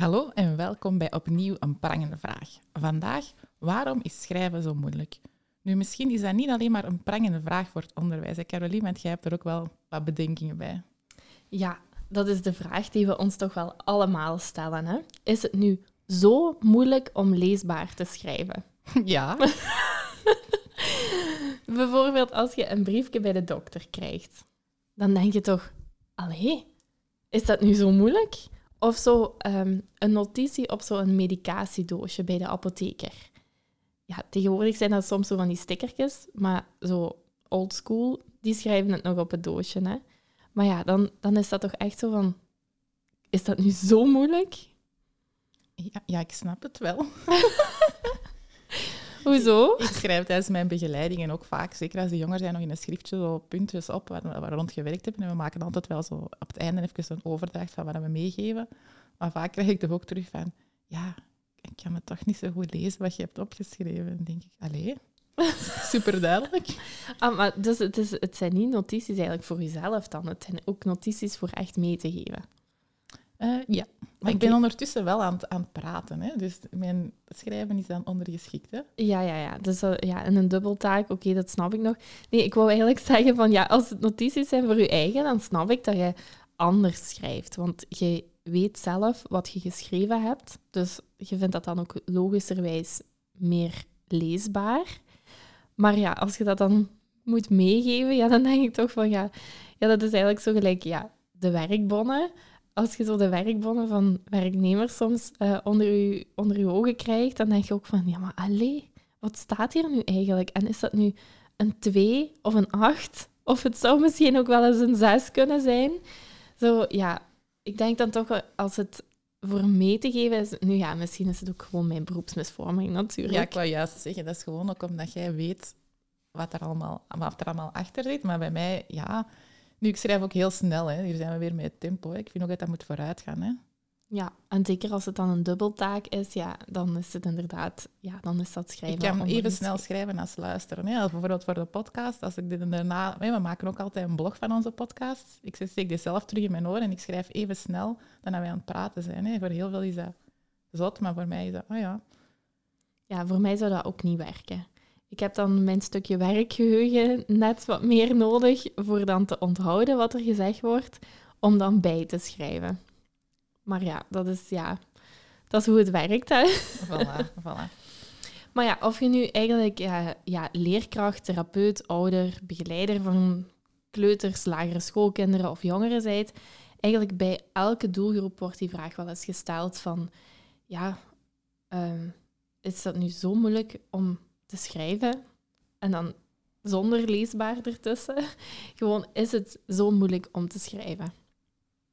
Hallo en welkom bij opnieuw een prangende vraag. Vandaag, waarom is schrijven zo moeilijk? Nu, misschien is dat niet alleen maar een prangende vraag voor het onderwijs, hè, Caroline, want jij hebt er ook wel wat bedenkingen bij. Ja, dat is de vraag die we ons toch wel allemaal stellen. Hè? Is het nu zo moeilijk om leesbaar te schrijven? Ja. Bijvoorbeeld als je een briefje bij de dokter krijgt, dan denk je toch, allee, is dat nu zo moeilijk? Of zo ehm, een notitie op zo'n medicatiedoosje bij de apotheker. Ja, tegenwoordig zijn dat soms zo van die stickertjes, maar zo old school, die schrijven het nog op het doosje. Hè? Maar ja, dan, dan is dat toch echt zo van, is dat nu zo moeilijk? ja, ja ik snap het wel. Hoezo? Ik schrijf tijdens mijn begeleidingen ook vaak, zeker als de jongeren zijn, nog in een schriftje zo puntjes op waar, waar we rond gewerkt hebben. En we maken altijd wel zo op het einde even een overdracht van wat we meegeven. Maar vaak krijg ik toch ook terug van, ja, ik kan het toch niet zo goed lezen wat je hebt opgeschreven. En dan denk ik, allee, super duidelijk. Ah, maar dus het, is, het zijn niet notities eigenlijk voor jezelf dan. Het zijn ook notities voor echt mee te geven. Uh, ja, maar ik ben ondertussen wel aan het, aan het praten. Hè? Dus mijn schrijven is dan ondergeschikt. Hè? Ja, ja, ja. Dus uh, ja, en een dubbeltaak, oké, dat snap ik nog. Nee, ik wou eigenlijk zeggen van ja, als het notities zijn voor je eigen, dan snap ik dat je anders schrijft. Want je weet zelf wat je geschreven hebt. Dus je vindt dat dan ook logischerwijs meer leesbaar. Maar ja, als je dat dan moet meegeven, ja, dan denk ik toch van ja, ja dat is eigenlijk zo gelijk ja, de werkbonnen als je zo de werkbonnen van werknemers soms uh, onder, je, onder je ogen krijgt, dan denk je ook van, ja, maar allee, wat staat hier nu eigenlijk? En is dat nu een 2 of een 8? Of het zou misschien ook wel eens een 6 kunnen zijn. Zo, ja, ik denk dan toch, als het voor mee te geven is... Nu ja, misschien is het ook gewoon mijn beroepsmisvorming natuurlijk. Ja, ik wou juist zeggen, dat is gewoon ook omdat jij weet wat er allemaal, wat er allemaal achter zit. Maar bij mij, ja nu, ik schrijf ook heel snel. Hè. Hier zijn we weer met het tempo. Hè. Ik vind ook dat dat moet vooruit gaan. Hè. Ja, en zeker als het dan een dubbeltaak is, ja, dan is het inderdaad, ja, dan is dat schrijven. Ik kan even snel schrijven als luisteren. Hè. Als bijvoorbeeld voor de podcast, als ik dit daarna, we maken ook altijd een blog van onze podcast. Ik steek dit zelf terug in mijn oren en ik schrijf even snel dan wij aan het praten zijn. Hè. Voor heel veel is dat zot, maar voor mij is dat, oh ja. Ja, voor mij zou dat ook niet werken. Ik heb dan mijn stukje werkgeheugen net wat meer nodig voor dan te onthouden wat er gezegd wordt, om dan bij te schrijven. Maar ja, dat is, ja, dat is hoe het werkt. Hè? Voilà, voilà. Maar ja, of je nu eigenlijk ja, ja, leerkracht, therapeut, ouder, begeleider van kleuters, lagere schoolkinderen of jongeren bent, eigenlijk bij elke doelgroep wordt die vraag wel eens gesteld van, ja, uh, is dat nu zo moeilijk om te schrijven en dan zonder leesbaar ertussen. Gewoon, is het zo moeilijk om te schrijven?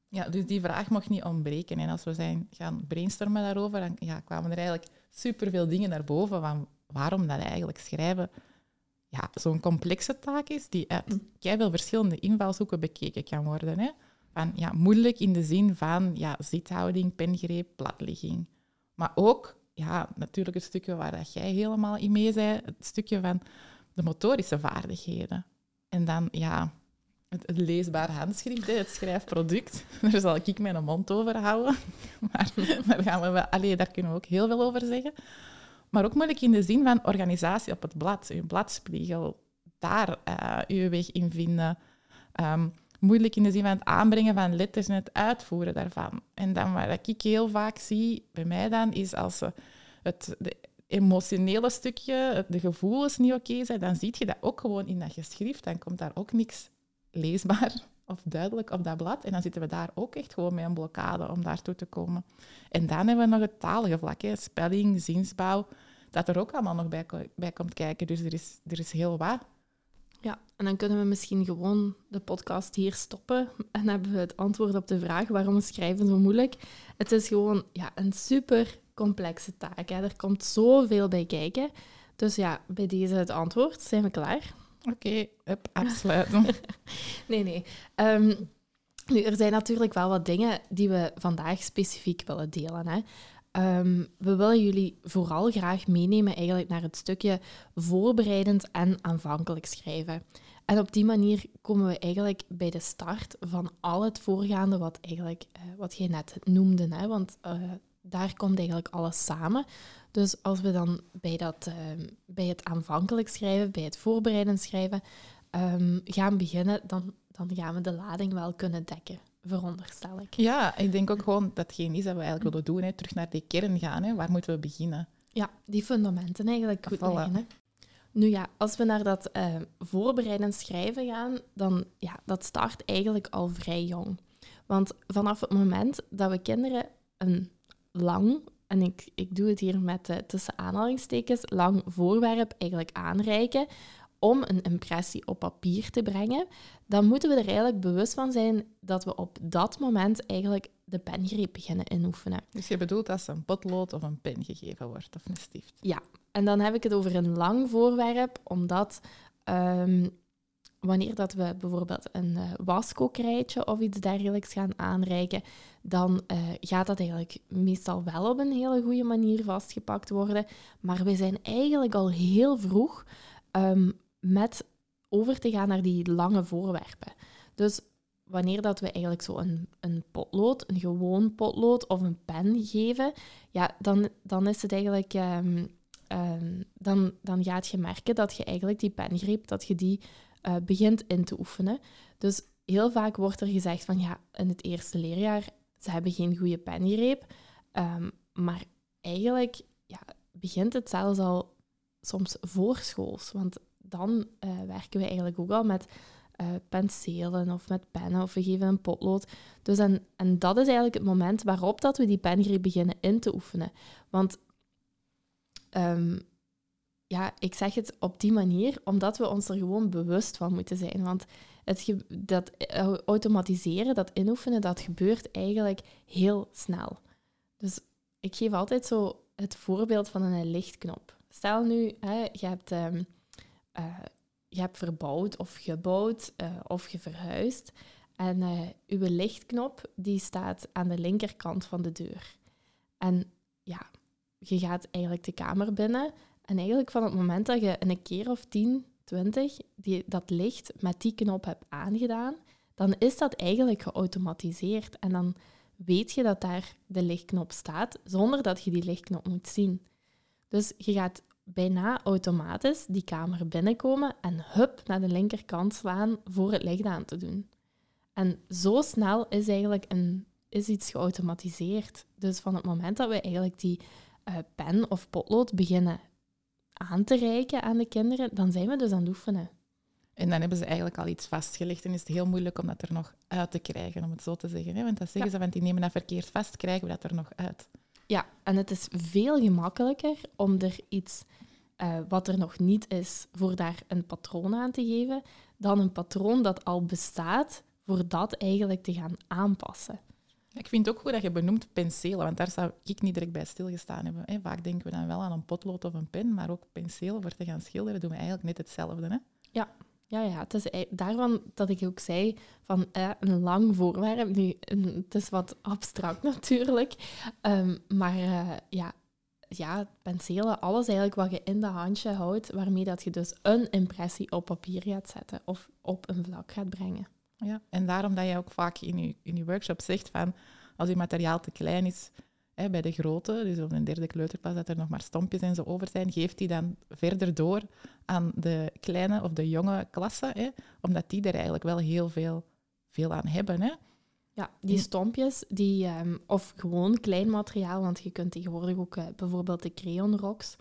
Ja, dus die vraag mag niet ontbreken. En als we zijn gaan brainstormen daarover, dan ja, kwamen er eigenlijk superveel dingen naar boven van waarom dat eigenlijk schrijven ja, zo'n complexe taak is die uit mm. veel verschillende invalshoeken bekeken kan worden. Hè? Van, ja, moeilijk in de zin van ja, zithouding, pengreep, platligging. Maar ook ja, natuurlijk het stukje waar dat jij helemaal in mee zei, het stukje van de motorische vaardigheden. En dan, ja, het, leesbaar handschrift, het schrijfproduct. Daar zal ik mijn mond over houden. Maar daar, gaan we, allee, daar kunnen we ook heel veel over zeggen. Maar ook moeilijk in de zin van organisatie op het blad, je bladspiegel, daar uh, je weg in vinden. Um, moeilijk in de zin van het aanbrengen van letters en het uitvoeren daarvan. En dan wat ik heel vaak zie bij mij dan, is als ze het emotionele stukje, de gevoelens niet oké zijn, dan zie je dat ook gewoon in dat geschrift. Dan komt daar ook niks leesbaar of duidelijk op dat blad. En dan zitten we daar ook echt gewoon met een blokkade om daartoe te komen. En dan hebben we nog het talige vlak, hè, spelling, zinsbouw, dat er ook allemaal nog bij, bij komt kijken. Dus er is, er is heel wat. En dan kunnen we misschien gewoon de podcast hier stoppen en hebben we het antwoord op de vraag waarom schrijven zo moeilijk. Het is gewoon ja, een super complexe taak. Hè. Er komt zoveel bij kijken. Dus ja, bij deze het antwoord. Zijn we klaar? Oké, okay, afsluiten. nee, nee. Ehm, nu, er zijn natuurlijk wel wat dingen die we vandaag specifiek willen delen. Hè. Ehm, we willen jullie vooral graag meenemen eigenlijk naar het stukje voorbereidend en aanvankelijk schrijven. En op die manier komen we eigenlijk bij de start van al het voorgaande wat, eigenlijk, uh, wat jij net noemde. Hè? Want uh, daar komt eigenlijk alles samen. Dus als we dan bij, dat, uh, bij het aanvankelijk schrijven, bij het voorbereidend schrijven, um, gaan beginnen, dan, dan gaan we de lading wel kunnen dekken veronderstel ik. Ja, ik denk ook gewoon dat geen is dat we eigenlijk willen doen. Hè. Terug naar die kern gaan. Hè. Waar moeten we beginnen? Ja, die fundamenten eigenlijk goed leggen. Nu ja, als we naar dat uh, voorbereidend schrijven gaan, dan ja, dat start eigenlijk al vrij jong. Want vanaf het moment dat we kinderen een lang, en ik, ik doe het hier met uh, tussen aanhalingstekens, lang voorwerp eigenlijk aanreiken, om een impressie op papier te brengen, dan moeten we er eigenlijk bewust van zijn dat we op dat moment eigenlijk de pengreep beginnen inoefenen. Dus je bedoelt als een potlood of een pen gegeven wordt, of een stift? Ja, en dan heb ik het over een lang voorwerp, omdat um, wanneer dat we bijvoorbeeld een uh, waskokrijtje of iets dergelijks gaan aanreiken, dan uh, gaat dat eigenlijk meestal wel op een hele goede manier vastgepakt worden. Maar we zijn eigenlijk al heel vroeg um, met over te gaan naar die lange voorwerpen. Dus wanneer dat we eigenlijk zo een, een potlood, een gewoon potlood of een pen geven, ja, dan, dan is het eigenlijk... Um, um, dan, dan gaat je merken dat je eigenlijk die pengreep, dat je die uh, begint in te oefenen. Dus heel vaak wordt er gezegd van ja, in het eerste leerjaar, ze hebben geen goede pengreep. Um, maar eigenlijk ja, begint het zelfs al soms voorschools. Want dan uh, werken we eigenlijk ook al met uh, penselen of met pennen of we geven een potlood. Dus en, en dat is eigenlijk het moment waarop dat we die pengreep beginnen in te oefenen. Want um, ja, ik zeg het op die manier, omdat we ons er gewoon bewust van moeten zijn. Want het dat automatiseren, dat inoefenen, dat gebeurt eigenlijk heel snel. Dus ik geef altijd zo het voorbeeld van een lichtknop. Stel nu, hè, je hebt um, uh, je hebt verbouwd of gebouwd uh, of je verhuist. En uh, uw lichtknop die staat aan de linkerkant van de deur. En ja, je gaat eigenlijk de kamer binnen. En eigenlijk van het moment dat je een keer of 10, 20 die, dat licht met die knop hebt aangedaan, dan is dat eigenlijk geautomatiseerd. En dan weet je dat daar de lichtknop staat, zonder dat je die lichtknop moet zien. Dus je gaat bijna automatisch die kamer binnenkomen en hup naar de linkerkant slaan voor het licht aan te doen. En zo snel is eigenlijk een, is iets geautomatiseerd. Dus van het moment dat we eigenlijk die pen of potlood beginnen aan te reiken aan de kinderen, dan zijn we dus aan het oefenen. En dan hebben ze eigenlijk al iets vastgelegd en is het heel moeilijk om dat er nog uit te krijgen, om het zo te zeggen. Hè? Want dan zeggen ze, want die nemen dat verkeerd vast, krijgen we dat er nog uit. Ja, en het is veel gemakkelijker om er iets uh, wat er nog niet is, voor daar een patroon aan te geven, dan een patroon dat al bestaat, voor dat eigenlijk te gaan aanpassen. Ik vind het ook goed dat je benoemt penselen, want daar zou ik niet direct bij stilgestaan hebben. Vaak denken we dan wel aan een potlood of een pen, maar ook penseel voor te gaan schilderen doen we eigenlijk net hetzelfde. Hè? Ja, ja, ja, het is daarvan dat ik ook zei van eh, een lang voorwerp. Nu, het is wat abstract natuurlijk, um, maar uh, ja, ja, penselen, alles eigenlijk wat je in de handje houdt, waarmee dat je dus een impressie op papier gaat zetten of op een vlak gaat brengen. Ja, en daarom dat je ook vaak in je, in je workshop zegt van als je materiaal te klein is hè, bij de grote, dus op een derde kleuterklas, dat er nog maar stompjes en zo over zijn, geeft die dan verder door aan de kleine of de jonge klasse, hè, omdat die er eigenlijk wel heel veel, veel aan hebben. Hè. Ja, die stompjes, die, um, of gewoon klein materiaal, want je kunt tegenwoordig ook uh, bijvoorbeeld de crayon rocks.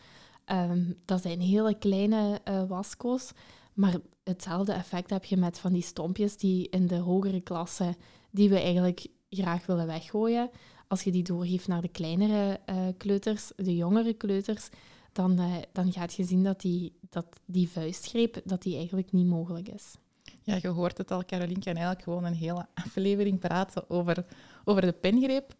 Um, dat zijn hele kleine uh, wasko's, maar hetzelfde effect heb je met van die stompjes die in de hogere klassen, die we eigenlijk graag willen weggooien. Als je die doorgeeft naar de kleinere uh, kleuters, de jongere kleuters, dan, dan gaat je zien dat die, dat die vuistgreep dat die eigenlijk niet mogelijk is. Ja, je hoort het al, Caroline kan eigenlijk gewoon een hele aflevering praten over, over de pengreep.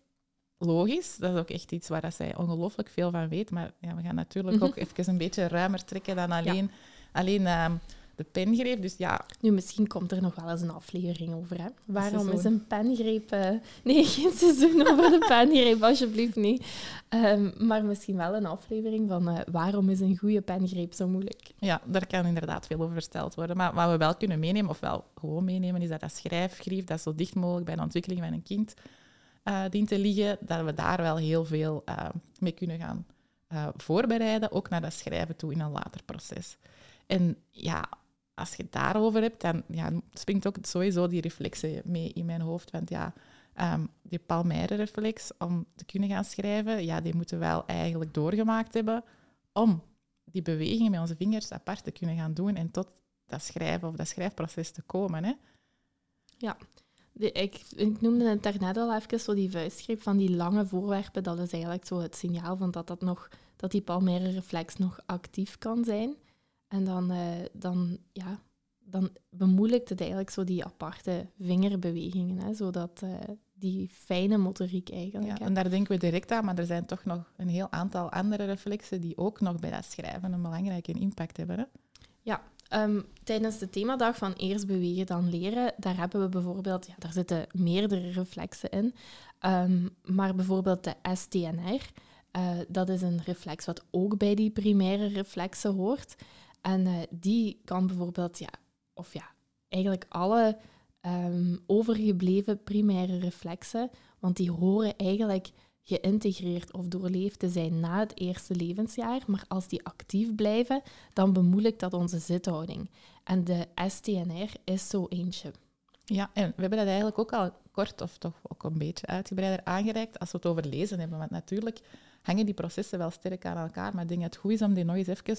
logisch. Dat is ook echt iets waar dat zij ongelooflijk veel van weet. Maar ja, we gaan natuurlijk ook even een beetje ruimer trekken dan alleen, alleen ehm, de pengreep. Dus ja, Nu, misschien komt er nog wel eens een aflevering over. Hè? Waarom is een pengreep... eh, Nee, geen seizoen over de pengreep, alsjeblieft niet. Ehm, maar misschien wel een aflevering van eh, waarom is een goede pengreep zo moeilijk? ja, daar kan inderdaad veel over verteld worden. Maar wat we wel kunnen meenemen, of wel gewoon meenemen, is dat dat schrijfgrief, dat zo dicht mogelijk bij de ontwikkeling van een kind eh, dient te liggen, dat we daar wel heel veel mee kunnen gaan voorbereiden, ook naar dat schrijven toe in een later proces. En ja, als je het daarover hebt, dan ja, springt ook sowieso die reflexen mee in mijn hoofd. Want ja, ehm, die Palmyre-reflex, om te kunnen gaan schrijven, ja, die moeten we wel eigenlijk doorgemaakt hebben om die bewegingen met onze vingers apart te kunnen gaan doen en tot dat schrijven of dat schrijfproces te komen. Hè. De, ik, ik noemde het daarnet al even, zo die vuistgreep van die lange voorwerpen. Dat is eigenlijk zo het signaal van dat, dat, nog, dat die palmaire reflex nog actief kan zijn. En dan, eh, dan, ja, dan bemoeilijkt het eigenlijk zo die aparte vingerbewegingen, hè, zodat eh, die fijne motoriek eigenlijk. Ja, en daar denken we direct aan, maar er zijn toch nog een heel aantal andere reflexen die ook nog bij dat schrijven een belangrijke impact hebben. Hè. Ehm, tijdens de themadag van Eerst bewegen dan leren, daar hebben we bijvoorbeeld, ja, daar zitten meerdere reflexen in, Ehm, maar bijvoorbeeld de STNR, eh, dat is een reflex wat ook bij die primaire reflexen hoort. En eh, die kan bijvoorbeeld, ja, of ja, eigenlijk alle ehm, overgebleven primaire reflexen, want die horen eigenlijk geïntegreerd of doorleefd te zijn na het eerste levensjaar, maar als die actief blijven, dan bemoeilijkt dat onze zithouding. En de STNR is zo eentje. Ja, en we hebben dat eigenlijk ook al kort of toch ook een beetje uitgebreider aangereikt als we het over lezen hebben. Want natuurlijk hangen die processen wel sterk aan elkaar, maar ik denk dat het goed is om die nog eens even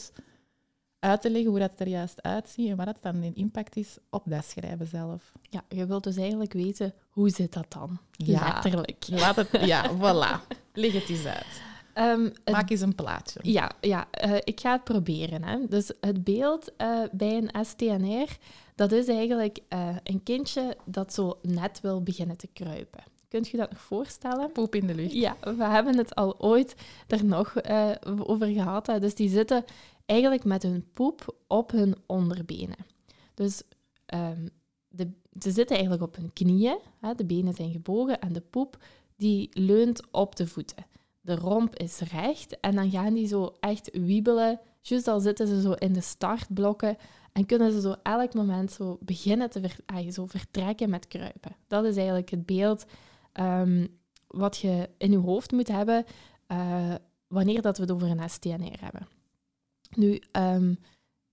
uit te leggen hoe dat er juist uitziet en wat dat dan de impact is op dat schrijven zelf. Ja, je wilt dus eigenlijk weten, hoe zit dat dan? Ja. Letterlijk. Laat het, ja, voilà. Leg het eens uit. Ehm, het Maak eens een plaatje. Ja, ja eh, ik ga het proberen. Hè. Dus het beeld eh, bij een STNR, dat is eigenlijk eh, een kindje dat zo net wil beginnen te kruipen. Kunt je dat nog voorstellen? Poep in de lucht. Ja, we hebben het al ooit er nog over gehad. Hè. Dus die zitten eigenlijk met hun poep op hun onderbenen. Dus ehm, de, ze zitten eigenlijk op hun knieën. Hè. De benen zijn gebogen en de poep die leunt op de voeten. De romp is recht en dan gaan die zo echt wiebelen. Juist al zitten ze zo in de startblokken en kunnen ze zo elk moment zo beginnen te ah, zo vertrekken met kruipen. Dat is eigenlijk het beeld ehm, wat je in je hoofd moet hebben eh, wanneer dat we het over een STNR hebben. Nu, ehm,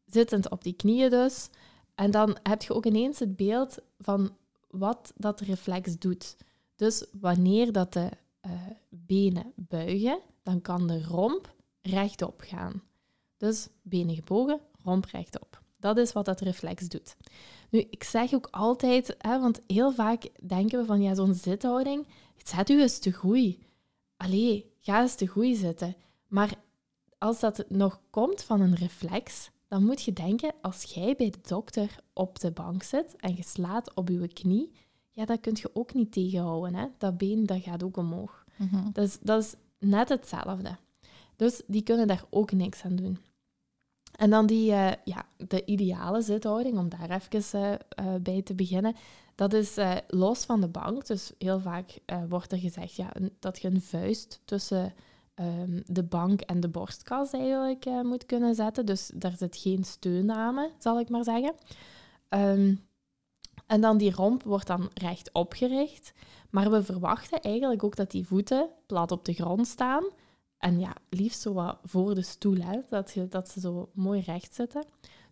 zittend op die knieën dus. En dan heb je ook ineens het beeld van wat dat reflex doet. Dus wanneer dat de eh, benen buigen, dan kan de romp rechtop gaan. Dus benen gebogen, romp rechtop. Dat is wat dat reflex doet. Nu, ik zeg ook altijd, hè, want heel vaak denken we van ja, zo'n zithouding, zet u eens te goei. Allee, ga eens te goei zitten. Maar als dat nog komt van een reflex, dan moet je denken, als jij bij de dokter op de bank zit en je slaat op je knie, ja, dat kun je ook niet tegenhouden. Hè? Dat been dat gaat ook omhoog. Dat is, dat is net hetzelfde. Dus die kunnen daar ook niks aan doen. En dan die, eh, ja, de ideale zithouding, om daar even eh, eh, bij te beginnen, dat is los van de bank. Dus heel vaak wordt er gezegd ja, dat je een vuist tussen ehm, de bank en de borstkas eigenlijk eh, moet kunnen zetten. Dus daar zit geen steunnamen, zal ik maar zeggen. Ehm, en dan die romp wordt dan recht opgericht. Maar we verwachten eigenlijk ook dat die voeten plat op de grond staan. En ja, liefst zo wat voor de stoel, hè, dat, je, dat ze zo mooi recht zitten.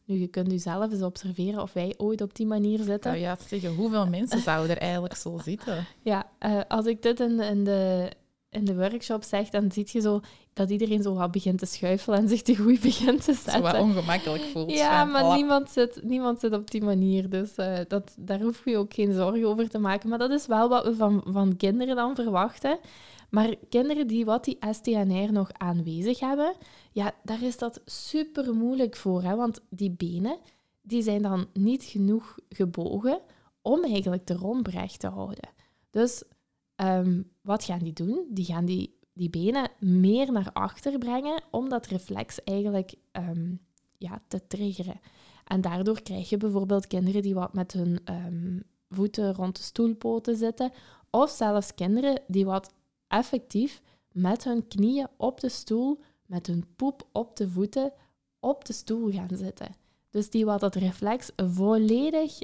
Nu, je kunt u zelf eens observeren of wij ooit op die manier zitten. zou juist zeggen, hoeveel mensen zouden er eigenlijk zo zitten? Ja, eh, als ik dit in, in, de, in de workshop zeg, dan zie je zo dat iedereen zo wat begint te schuifelen en zich te goed begint te Zo wat zetten. ongemakkelijk voelt. Ja, van, maar oh, niemand, zit, niemand zit op die manier. Dus eh, dat, daar hoef je ook geen zorgen over te maken. Maar dat is wel wat we van, van kinderen dan verwachten. Maar kinderen die wat die STNR nog aanwezig hebben, ja, daar is dat super moeilijk voor. Hè? Want die benen die zijn dan niet genoeg gebogen om eigenlijk de romp recht te houden. Dus Ehm, wat gaan die doen? Die gaan die, die benen meer naar achter brengen om dat reflex eigenlijk ehm, ja, te triggeren. En daardoor krijg je bijvoorbeeld kinderen die wat met hun ehm, voeten rond de stoelpoten zitten, of zelfs kinderen die wat effectief met hun knieën op de stoel, met hun poep op de voeten, op de stoel gaan zitten. Dus die wat dat reflex volledig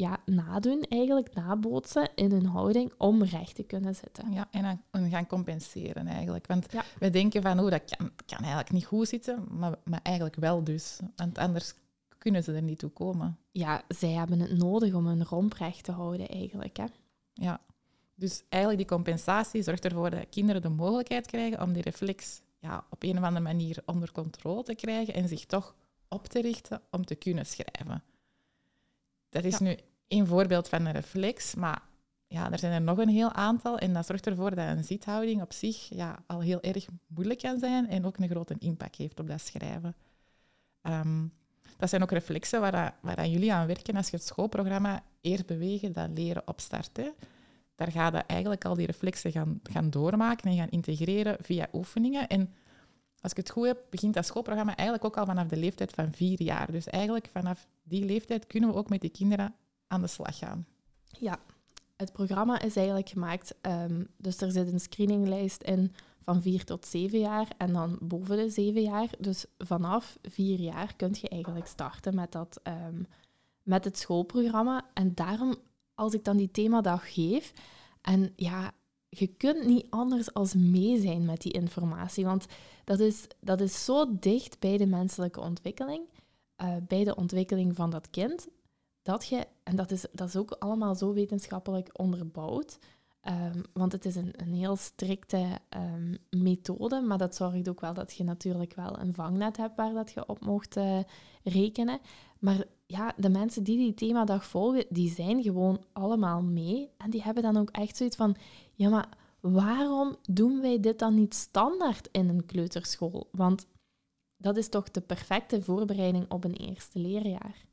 ja, nadoen, eigenlijk nabootsen in hun houding om recht te kunnen zitten. Ja, en dan gaan compenseren eigenlijk. Want we denken van, oh, dat kan, kan eigenlijk niet goed zitten, maar, maar eigenlijk wel dus. Want anders kunnen ze er niet toe komen. Ja, zij hebben het nodig om hun romp recht te houden eigenlijk. Hè? Ja, dus eigenlijk die compensatie zorgt ervoor dat kinderen de mogelijkheid krijgen om die reflex ja, op een of andere manier onder controle te krijgen en zich toch op te richten om te kunnen schrijven. Dat is nu één voorbeeld van een reflex, maar ja, er zijn er nog een heel aantal en dat zorgt ervoor dat een zithouding op zich ja, al heel erg moeilijk kan zijn en ook een grote impact heeft op dat schrijven. Ehm, dat zijn ook reflexen waar, waar jullie aan werken als je het schoolprogramma Eerst bewegen, dan leren opstarten. Daar ga je eigenlijk al die reflexen gaan, gaan doormaken en gaan integreren via oefeningen. En als ik het goed heb, begint dat schoolprogramma eigenlijk ook al vanaf de leeftijd van vier jaar. Dus eigenlijk vanaf die leeftijd kunnen we ook met die kinderen aan de slag gaan. Ja, het programma is eigenlijk gemaakt, um, dus er zit een screeninglijst in van vier tot zeven jaar en dan boven de zeven jaar. Dus vanaf vier jaar kun je eigenlijk starten met, dat, um, met het schoolprogramma. En daarom, als ik dan die themadag geef, en ja, je kunt niet anders als mee zijn met die informatie, want dat is, dat is zo dicht bij de menselijke ontwikkeling, uh, bij de ontwikkeling van dat kind, dat je, en dat is, dat is ook allemaal zo wetenschappelijk onderbouwd, um, want het is een, een heel strikte um, methode, maar dat zorgt ook wel dat je natuurlijk wel een vangnet hebt waar dat je op mocht uh, rekenen. Maar ja, de mensen die die themadag volgen, die zijn gewoon allemaal mee. En die hebben dan ook echt zoiets van, ja, maar waarom doen wij dit dan niet standaard in een kleuterschool? Want dat is toch de perfecte voorbereiding op een eerste leerjaar.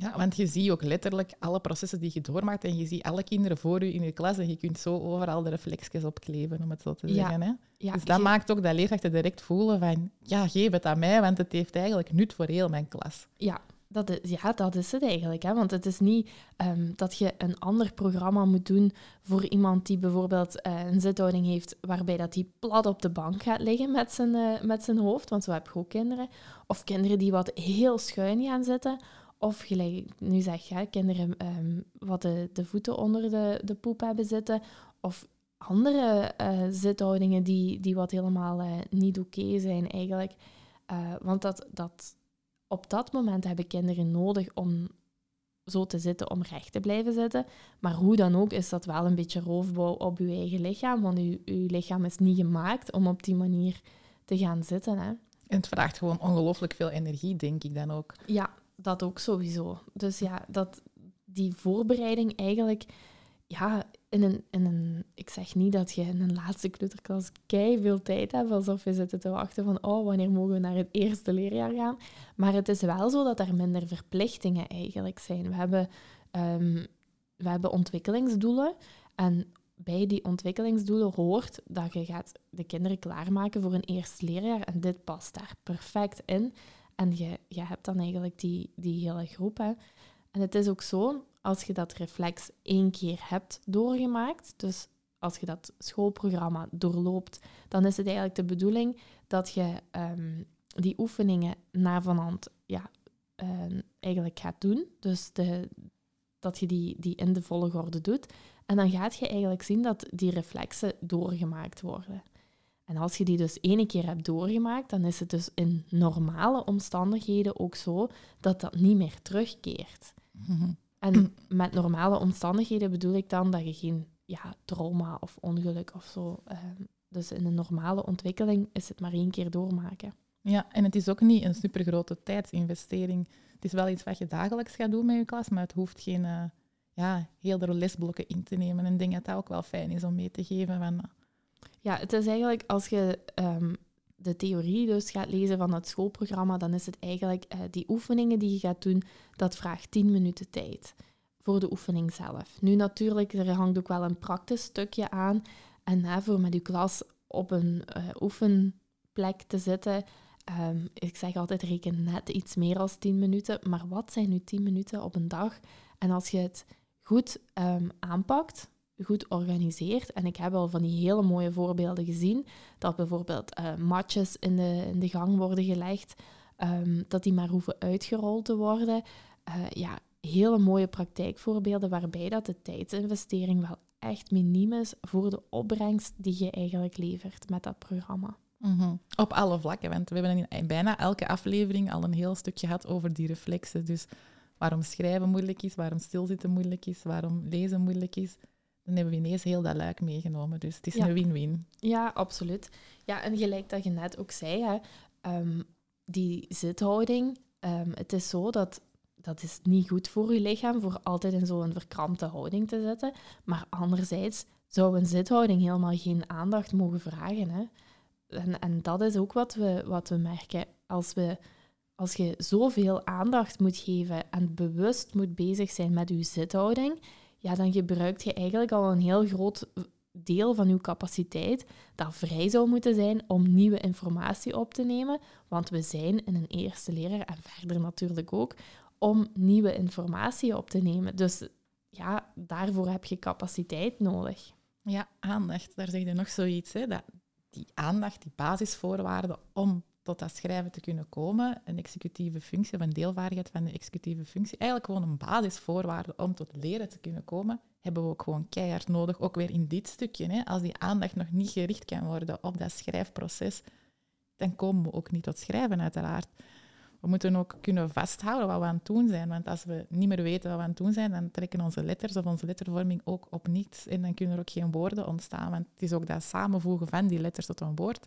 Ja, want je ziet ook letterlijk alle processen die je doormaakt en je ziet alle kinderen voor je in je klas en je kunt zo overal de reflexjes opkleven, om het zo te zeggen. Hè? Ja, dus dat maakt ook dat leerkrachten direct voelen van, ja, geef het aan mij, want het heeft eigenlijk nut voor heel mijn klas. Ja, dat is, ja, dat is het eigenlijk. Hè? Want het is niet um, dat je een ander programma moet doen voor iemand die bijvoorbeeld uh, een zithouding heeft waarbij dat hij plat op de bank gaat liggen met zijn, uh, met zijn hoofd, want zo heb je ook kinderen. Of kinderen die wat heel schuin gaan zitten. Of gelijk nu zeg je, kinderen um, wat de, de voeten onder de, de poep hebben zitten. Of andere uh, zithoudingen die, die wat helemaal niet oké zijn eigenlijk. want dat, dat op dat moment hebben kinderen nodig om zo te zitten, om recht te blijven zitten. Maar hoe dan ook is dat wel een beetje roofbouw op je eigen lichaam, want je, je lichaam is niet gemaakt om op die manier te gaan zitten. Hè. En het vraagt gewoon ongelooflijk veel energie, denk ik dan ook. Ja, dat ook sowieso. Dus ja, dat, die voorbereiding eigenlijk ja, in een, in een, ik zeg niet dat je in een laatste kleuterklas kei veel tijd hebt, alsof je zit te wachten van, oh, wanneer mogen we naar het eerste leerjaar gaan? Maar het is wel zo dat er minder verplichtingen eigenlijk zijn. We hebben, um, we hebben ontwikkelingsdoelen en bij die ontwikkelingsdoelen hoort dat je gaat de kinderen klaarmaken voor een eerste leerjaar en dit past daar perfect in. En je, je hebt dan eigenlijk die, die hele groep. Hè. En het is ook zo, als je dat reflex één keer hebt doorgemaakt, dus als je dat schoolprogramma doorloopt, dan is het eigenlijk de bedoeling dat je um, die oefeningen na vanhand ja, uh, eigenlijk gaat doen. Dus de, dat je die, die in de volgorde doet. En dan gaat je eigenlijk zien dat die reflexen doorgemaakt worden. En als je die dus één keer hebt doorgemaakt, dan is het dus in normale omstandigheden ook zo dat dat niet meer terugkeert. Mm en met normale omstandigheden bedoel ik dan dat je geen ja, trauma of ongeluk of zo. Uh, dus in een normale ontwikkeling is het maar één keer doormaken. Ja, en het is ook niet een supergrote tijdsinvestering. Het is wel iets wat je dagelijks gaat doen met je klas, maar het hoeft geen uh, ja, heel lesblokken in te nemen. En ik denk dat dat ook wel fijn is om mee te geven. Van. Ja, het is eigenlijk als je um, de theorie dus gaat lezen van het schoolprogramma, dan is het eigenlijk uh, die oefeningen die je gaat doen, dat vraagt 10 minuten tijd. voor de oefening zelf. Nu natuurlijk, er hangt ook wel een praktisch stukje aan. En hè, voor met uw klas op een uh, oefenplek te zitten, um, ik zeg altijd reken net iets meer dan 10 minuten. Maar wat zijn nu 10 minuten op een dag? En als je het goed um, aanpakt, goed organiseert. En ik heb al van die hele mooie voorbeelden gezien. Dat bijvoorbeeld uh, matjes in de, in de gang worden gelegd. Um, dat die maar hoeven uitgerold te worden. Uh, ja, hele mooie praktijkvoorbeelden waarbij dat de tijdsinvestering wel echt miniem is voor de opbrengst die je eigenlijk levert met dat programma. Mm -hmm. Op alle vlakken, want we hebben in bijna elke aflevering al een heel stukje gehad over die reflexen. Dus waarom schrijven moeilijk is, waarom stilzitten moeilijk is, waarom lezen moeilijk is. Dan hebben we ineens heel dat luik meegenomen. Dus het is een win-win. Ja, absoluut. Ja, en gelijk dat je net ook zei, hè, um, die zithouding. Um, het is zo dat dat is niet goed voor je lichaam, voor altijd in zo'n verkrampte houding te zitten. Maar anderzijds zou een zithouding helemaal geen aandacht mogen vragen. Hè? En, en dat is ook wat we, wat we merken. Als, we, als je zoveel aandacht moet geven en bewust moet bezig zijn met je zithouding, ja, dan gebruikt je eigenlijk al een heel groot deel van uw capaciteit dat vrij zou moeten zijn om nieuwe informatie op te nemen. Want we zijn in een eerste leraar en verder natuurlijk ook om nieuwe informatie op te nemen. Dus ja, daarvoor heb je capaciteit nodig. Ja, aandacht. Daar zeg je nog zoiets. Hè, dat die aandacht, die basisvoorwaarden om tot dat schrijven te kunnen komen, een executieve functie of een deelvaardigheid van de executieve functie, eigenlijk gewoon een basisvoorwaarde om tot leren te kunnen komen, hebben we ook gewoon keihard nodig, ook weer in dit stukje. Hè. Als die aandacht nog niet gericht kan worden op dat schrijfproces, dan komen we ook niet tot schrijven, uiteraard. We moeten ook kunnen vasthouden wat we aan het doen zijn. Want als we niet meer weten wat we aan het doen zijn, dan trekken onze letters of onze lettervorming ook op niets. En dan kunnen er ook geen woorden ontstaan. Want het is ook dat samenvoegen van die letters tot een woord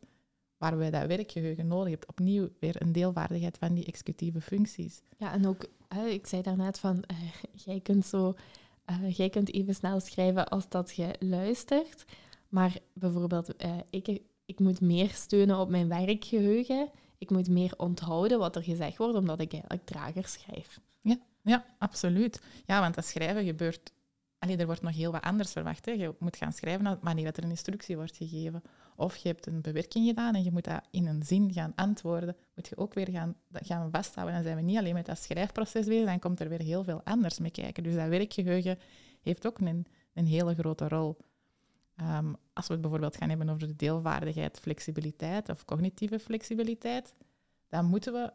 waar wij dat werkgeheugen nodig hebben. Opnieuw weer een deelvaardigheid van die executieve functies. Ja, en ook, ik zei daarnet van, uh, jij kunt zo... Uh, jij kunt even snel schrijven als dat je luistert. Maar bijvoorbeeld, uh, ik, ik moet meer steunen op mijn werkgeheugen ik moet meer onthouden wat er gezegd wordt, omdat ik eigenlijk trager schrijf. Ja, ja absoluut. Ja, want dat schrijven gebeurt... Allee, er wordt nog heel wat anders verwacht. Hè. Je moet gaan schrijven wanneer dat er een instructie wordt gegeven. Of je hebt een bewerking gedaan en je moet dat in een zin gaan antwoorden. Moet je ook weer gaan, gaan vasthouden. Dan zijn we niet alleen met dat schrijfproces bezig, dan komt er weer heel veel anders mee kijken. Dus dat werkgeheugen heeft ook een, een hele grote rol. Um, als we het bijvoorbeeld gaan hebben over de deelvaardigheid, flexibiliteit of cognitieve flexibiliteit, dan moeten we,